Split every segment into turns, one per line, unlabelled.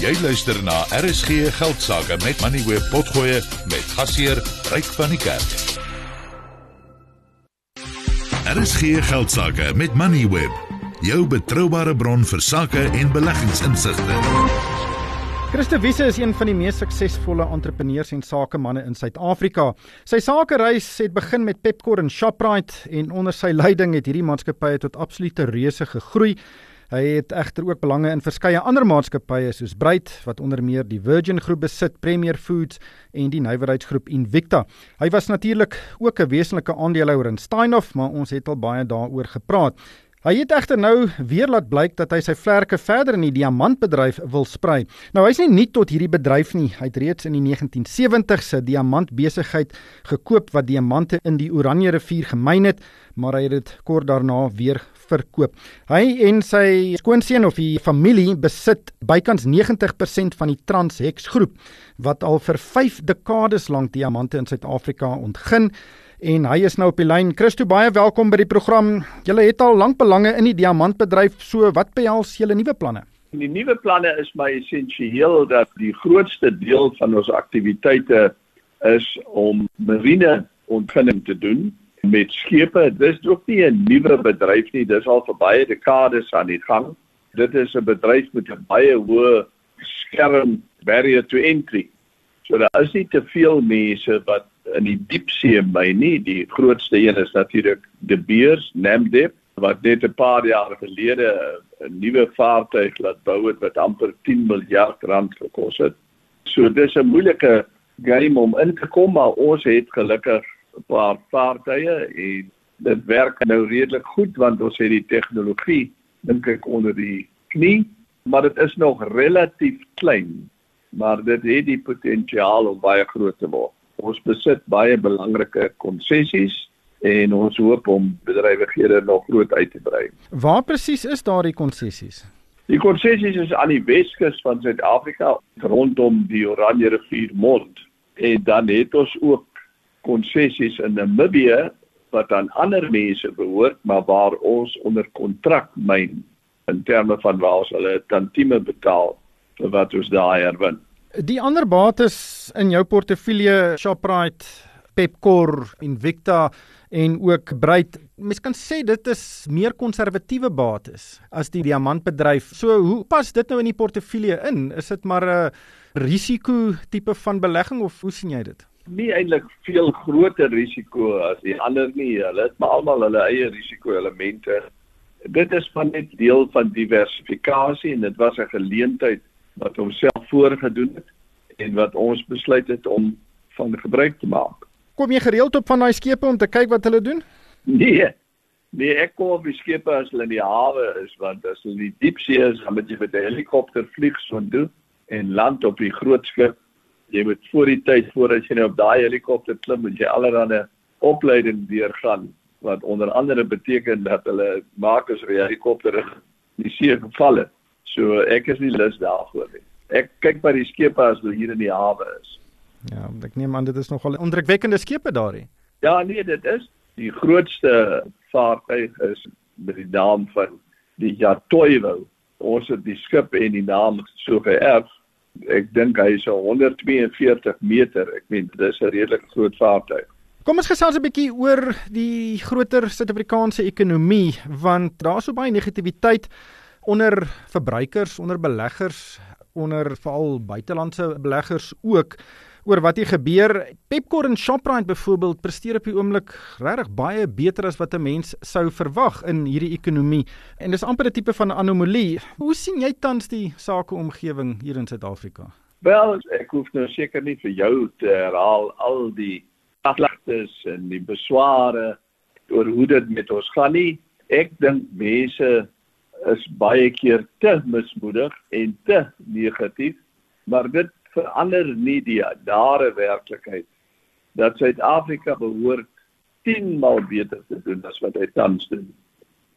Jy luister na RSG Geldsaake met Money Web Potgoe met gasheer Ryk van die Kerk. RSG Geldsaake met Money Web, jou betroubare bron vir sake en beleggingsinsigte.
Christo Wiese is een van die mees suksesvolle entrepreneurs en sakemanne in Suid-Afrika. Sy sakereis het begin met Pepkor en Shoprite en onder sy leiding het hierdie maatskappye tot absolute reuse gegroei. Hy het egter ook belange in verskeie ander maatskappye soos Breit wat onder meer die Virgin Groep besit, Premier Foods en die nywerheidsgroep Invicta. Hy was natuurlik ook 'n wesenlike aandeelhouer in Steinhoff, maar ons het al baie daaroor gepraat. Hy het egter nou weer laat blyk dat hy sy vlerke verder in die diamantbedryf wil sprei. Nou hy's nie nuut tot hierdie bedryf nie. Hy het reeds in die 1970s 'n diamantbesigheid gekoop wat diamante in die Oranje rivier gemyn het, maar hy het dit kort daarna weer verkoop. Hy en sy skoonseun of die familie besit bykans 90% van die Transhex groep wat al vir 5 dekades lank diamante in Suid-Afrika ontgin en hy is nou op die lyn. Christo, baie welkom by die program. Julle het al lank belange in die diamantbedryf, so wat behels julle nuwe planne?
Die nuwe planne is my essensieel dat die grootste deel van ons aktiwiteite is om marine ontginning te doen met skepe. Dis ook nie 'n nuwe bedryf nie, dis al vir baie dekades aan die gang. Dit is 'n bedryf met 'n baie hoë skerm barrier to entry. So daar is nie te veel mense wat in die diepsee my nie. Die grootste een is natuurlik De Beers, Namdeb wat net 'n paar jaar gelede 'n nuwe vaartuig laat bou het wat amper 10 miljard rand gekos het. So dis 'n moeilike game om in te kom, maar ons het gelukkig 'n paar vaartuie en dit werk nou redelik goed want ons het die tegnologie dink ek onder die knie, maar dit is nog relatief klein, maar dit het die potensiaal om baie groot te word. Ons besit baie belangrike konsessies en ons hoop om bedrywighede nog groot uit te brei.
Waar presies is daardie konsessies?
Die konsessies is aan die Weskus van Suid-Afrika rondom die Oranje rivier mond en dan het ons ook konsessies in Namibië wat aan ander mense behoort maar waar ons onder kontrak myn in terme van waar ons hulle tantieme betaal vir wat ons daai herwin.
Die ander bates in jou portefeulje, Shoprite, Pepkor, Invicta en ook Breit. Mens kan sê dit is meer konservatiewe bates as die diamantbedryf. So hoe pas dit nou in die portefeulje in? Is dit maar 'n risiko tipe van belegging of hoe sien jy dit?
Nie eintlik veel groter risiko as die ander nie. Hulle het maar almal hulle eie risiko elemente. Dit is van net deel van diversifikasie en dit was 'n geleentheid wat homself voorgedoen het en wat ons besluit het om van gebruik te maak.
Kom jy gereeld op van daai skepe om te kyk wat hulle doen?
Nee. Nee, ek kom op die skepe as hulle in die hawe is want as hulle in die diepsee is, dan moet jy met 'n helikopter vlieg so doen en land op die groot skip. Jy moet voor die tyd voordat jy nou op daai helikopter klim, moet jy allerlei opleiding deurgaan wat onder andere beteken dat hulle maak as die helikopter in die see geval het. So ek is nie lus daarvoor nie. Ek kyk by die skepe as hulle hier in die hawe is.
Ja, ek neem aan dit is nogal indrukwekkende skepe daarin.
Ja, nee, dit is die grootste vaartuig is met die naam van die Jatoivo. Ons het die skip en die naam so geërf. Ek dink hy is 142 meter. Ek meen dis 'n redelik groot vaartuig.
Kom ons gesels 'n bietjie oor die groter Suid-Afrikaanse ekonomie want daar's so baie negativiteit onder verbruikers, onder beleggers, onder veral buitelandse beleggers ook oor wat hier gebeur. Pepkor en Shoprite byvoorbeeld presteer op die oomblik regtig baie beter as wat 'n mens sou verwag in hierdie ekonomie en dis amper 'n tipe van anomalie. Hoe sien jy tans die sakeomgewing hier in Suid-Afrika?
Wel, ek hoef nou seker nie vir jou te herhaal al die klagtes en die besware oor hoe dit met ons gaan nie. Ek dink mense is baie keer te mismoedig en te negatief, maar dit verander nie die dare werklikheid dat Suid-Afrika behoort 10 maal beter te doen as wat hy tans doen.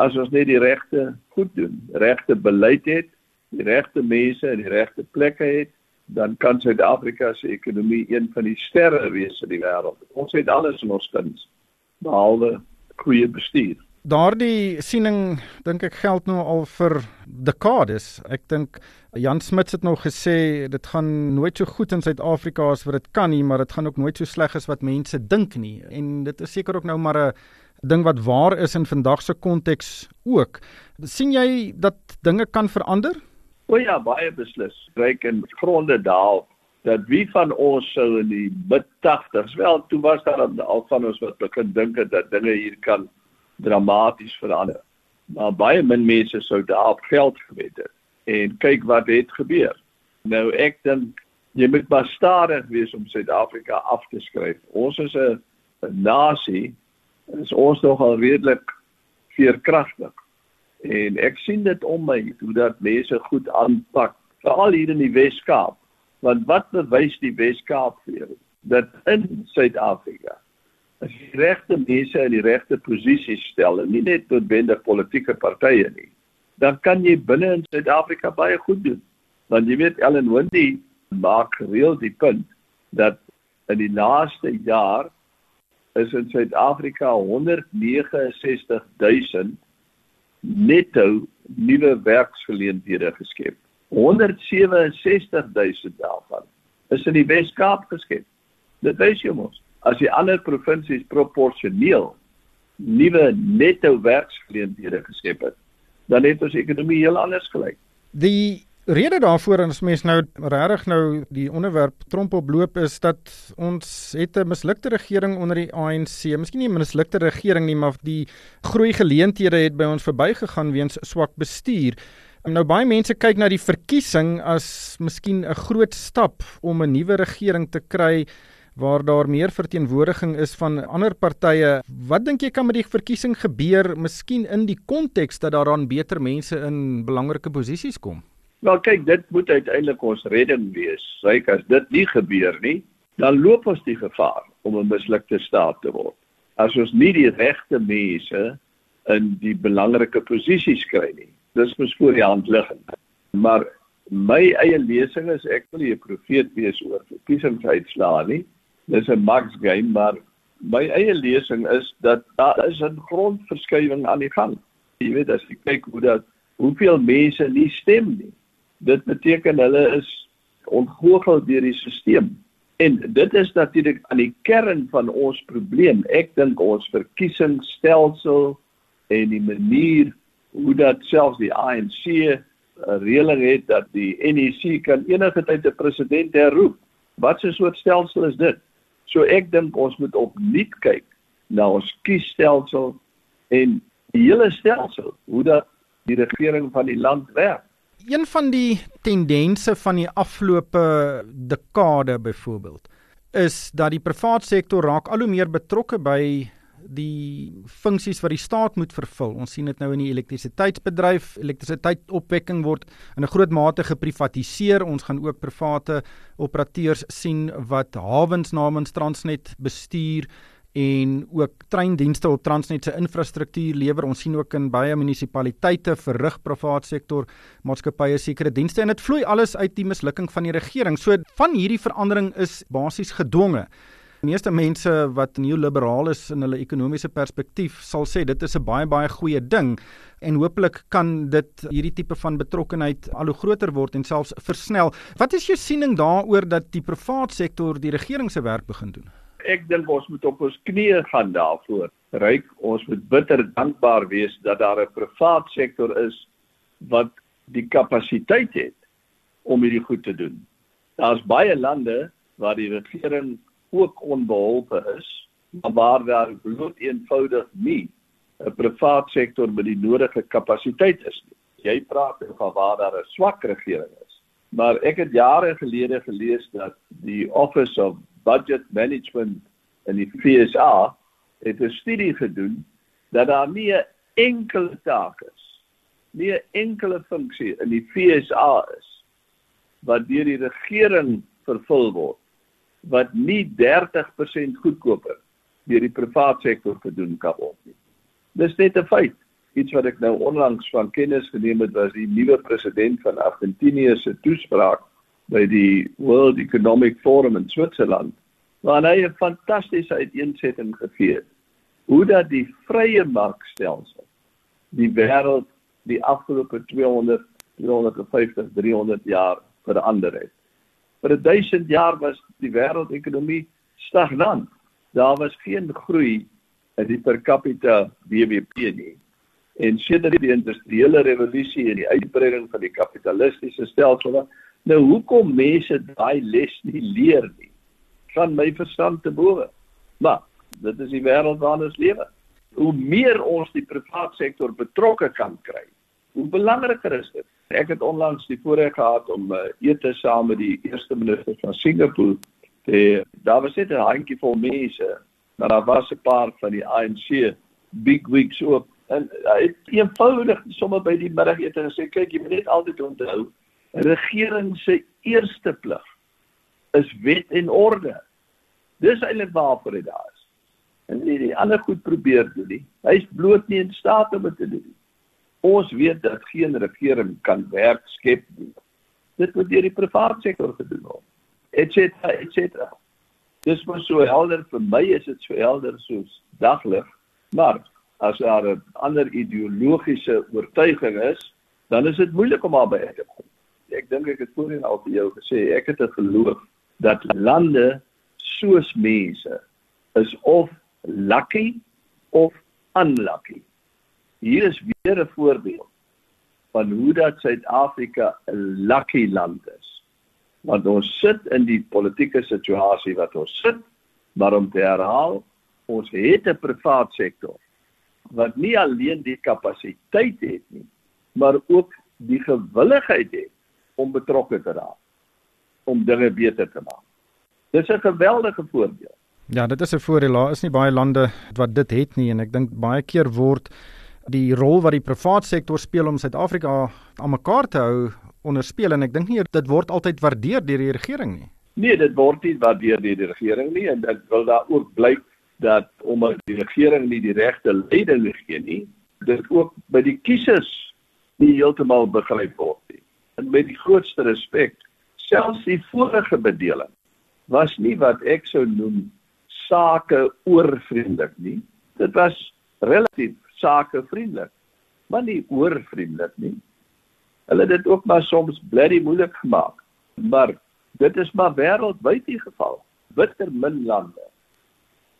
As ons net die regte goed doen, regte beleid het, die regte mense in die regte plekke het, dan kan Suid-Afrika se ekonomie een van die sterre wees in die wêreld. Ons het alles in ons kuns behalwe goeie bestuur.
Daardie siening dink ek geld nou al vir dekades. Ek dink Jan Smit het nou gesê dit gaan nooit so goed in Suid-Afrika as wat dit kan nie, maar dit gaan ook nooit so sleg as wat mense dink nie. En dit is seker ook nou maar 'n ding wat waar is in vandag se konteks ook. sien jy dat dinge kan verander?
O ja, baie beslis. Ryk in gronde daal dat wie van ons sou in die mid 80s wel toe was daar al van ons wat begin dink dat dinge hier kan dramaties verander. Maar baie min mense sou daarop geld gewet het. En kyk wat het gebeur. Nou ek dink jy moet maar stadig wees om Suid-Afrika af te skryf. Ons is 'n nasie is ons nogal redelik veerkragtig. En ek sien dit om my hoe dat mense goed aanpak, veral hier in die Wes-Kaap. Want wat bewys die Wes-Kaap vir jou? Dat in Suid-Afrika as jy regte mense in die regte posisies stel en nie net noodwendig politieke partye nie, dan kan jy binne in Suid-Afrika baie goed doen. Want jy weet Ellen Wendy maak gereeld die punt dat in die laaste jaar is in Suid-Afrika 169 000 netto nuwe werksgeleenthede geskep. 167 000 daarvan is in die Wes-Kaap geskep. Dit wys jy mos as die ander provinsies proporsioneel nuwe netto werksgeleenthede geskep het, dan het ons ekonomie heel anders gelyk.
Die rede daarvoor as mens nou regtig nou die onderwerp tromp oploop is dat ons het 'n mislukte regering onder die ANC. Miskien nie 'n mislukte regering nie, maar die groei geleenthede het by ons verbygegaan weens swak bestuur. Nou baie mense kyk na die verkiesing as miskien 'n groot stap om 'n nuwe regering te kry waar daar meer verteenwoordiging is van ander partye. Wat dink jy kan met die verkiesing gebeur, miskien in die konteks dat daar dan beter mense in belangrike posisies kom?
Wel kyk, dit moet uiteindelik ons redding wees. Ryk as dit nie gebeur nie, dan loop ons die gevaar om 'n mislukte staat te word. As ons nie die regte mense in die belangrike posisies kry nie. Dis mos voor die hand liggend. Maar my eie lesing is ek wil 'n profeet wees oor verkiesingsuitslae nie dis 'n max game maar my eie lesing is dat daar is 'n grondverskywing aan die gang. Jy weet as jy kyk hoe dat hoeveel mense nie stem nie. Dit beteken hulle is ontgoochel deur die stelsel. En dit is natuurlik aan die kern van ons probleem. Ek dink ons verkiesingsstelsel en die manier hoe dat selfs die ANC 'n reëling het dat die NEC kan enige tyd 'n president herroep. Wat 'n soort stelsel is dit? So ek dink ons moet opnuut kyk na ons kiesstelsel en die hele stelsel hoe dat die regering van die land werk.
Een van die tendense van die afgelope dekade byvoorbeeld is dat die private sektor raak al hoe meer betrokke by die funksies wat die staat moet vervul. Ons sien dit nou in die elektrisiteitsbedryf, elektrisiteitsopwekking word in 'n groot mate geprivatiseer. Ons gaan ook private operateurs sien wat hawens namens Transnet bestuur en ook treindienste op Transnet se infrastruktuur lewer. Ons sien ook in baie munisipaliteite verrig private sektor maatskappye sekere dienste en dit vloei alles uit die mislukking van die regering. So van hierdie verandering is basies gedwonge. Meeste mense wat neoliberaal is in hulle ekonomiese perspektief sal sê dit is 'n baie baie goeie ding en hopelik kan dit hierdie tipe van betrokkenheid al hoe groter word en selfs versnel. Wat is jou siening daaroor dat die privaat sektor die regering se werk begin doen?
Ek dink ons moet op ons knieë gaan daarvoor. Ryk, ons moet bitter dankbaar wees dat daar 'n privaat sektor is wat die kapasiteit het om hierdie goed te doen. Daar's baie lande waar die regering ook onbeholpe is, maar waar daar bloot eenvoudig nie 'n privaat sektor met die nodige kapasiteit is nie. Jy praat van waar daar 'n swak regering is. Maar ek het jare gelede gelees dat die Office of Budget Management in die FSA het 'n studie gedoen dat daar nie 'n enkele taak is, nie 'n enkele funksie in die FSA is wat deur die regering vervul word wat nie 30% goedkoper deur die private sektor gedoen kan word nie. Dis net 'n feit. Iets wat ek nou onlangs van kennis geneem het was die nuwe president van Argentinië se toespraak by die World Economic Forum in Switserland waar hy 'n fantastiese uiteensetting gegee het hoe dat die vrye markstelsel die wêreld die afgelope 200 250 300 jaar verander het. Vir 1000 jaar was die wêreldekonomie stagnant. Daar was geen groei in die per capita BBP nie. En sedert die industriële revolusie en die uitbreiding van die kapitalistiese stelsel, nou hoekom mense daai les nie leer nie? Van my verstand te bowe. Maar dit is die wêreld waarin ons lewe. Hoe meer ons die private sektor betrokke kan kry, hoe belangriker is dit. Ek het onlangs die voorreg gehad om uh, ete saam met die eerste minister van Singapore te daar was net 'n handjie vol mense, maar daar was 'n paar van die ANC big wigs ook en hy het eenvoudig sommer by die middagete gesê kyk jy moet net altyd onthou regering se eerste plig is wet en orde. Dis eintlik waarvoor hy daar is. En nie die ander goed probeer doen nie. Hy's bloot nie in staat om dit te doen nie. Ons weet dat geen regering kan werk skep nie. Dit moet deur die private sektor gedoen word. Etcetera, etcetera. Dis mos so helder vir my is dit so helder soos daglig, maar as daar 'n ander ideologiese oortuiging is, dan is dit moeilik om daarby te kom. Ek dink ek het voorheen al vir jou gesê, ek het 'n geloof dat lande soos mense is of lucky of unlucky. Hier is weer 'n voorbeeld van hoe dat Suid-Afrika 'n lucky land is. Want ons sit in die politieke situasie wat ons sit, maar om te herhaal, ons het 'n privaat sektor wat nie alleen die kapasiteit het nie, maar ook die gewilligheid het om betrokke te raak om dinge beter te maak. Dis 'n geweldige voorbeeld.
Ja, dit is 'n voordeel. Daar is nie baie lande wat dit het nie en ek dink baie keer word die rol wat die private sektor speel om Suid-Afrika aan mekaar te hou onderspeel en ek dink nie dit word altyd waardeer deur die regering nie.
Nee, dit word nie waardeer deur die regering nie en dit wil daar ook blyk dat omdat die regering nie die regte leiding gee nie, dit ook by die kiesers nie heeltemal begryp word nie. En met die grootste respek, selfs die vorige bedeling was nie wat ek sou noem sake oorvriendelik nie. Dit was relatief sakevriendelik, maar nie oorvriendelik nie. Hulle het dit ook maar soms bloody moeilik gemaak. Maar dit is maar wêreldwyd die geval. Bitter min lande.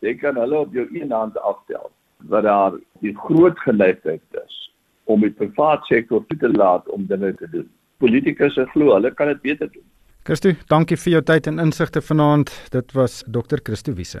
Jy kan hulle op jou een hand aftel wat daar die groot geneigtheid is om die private sektor toe te laat om dinge te doen. Politikus glo hulle kan dit beter doen.
Christo, dankie vir jou tyd en insigte vanaand. Dit was Dr. Christo Wiese.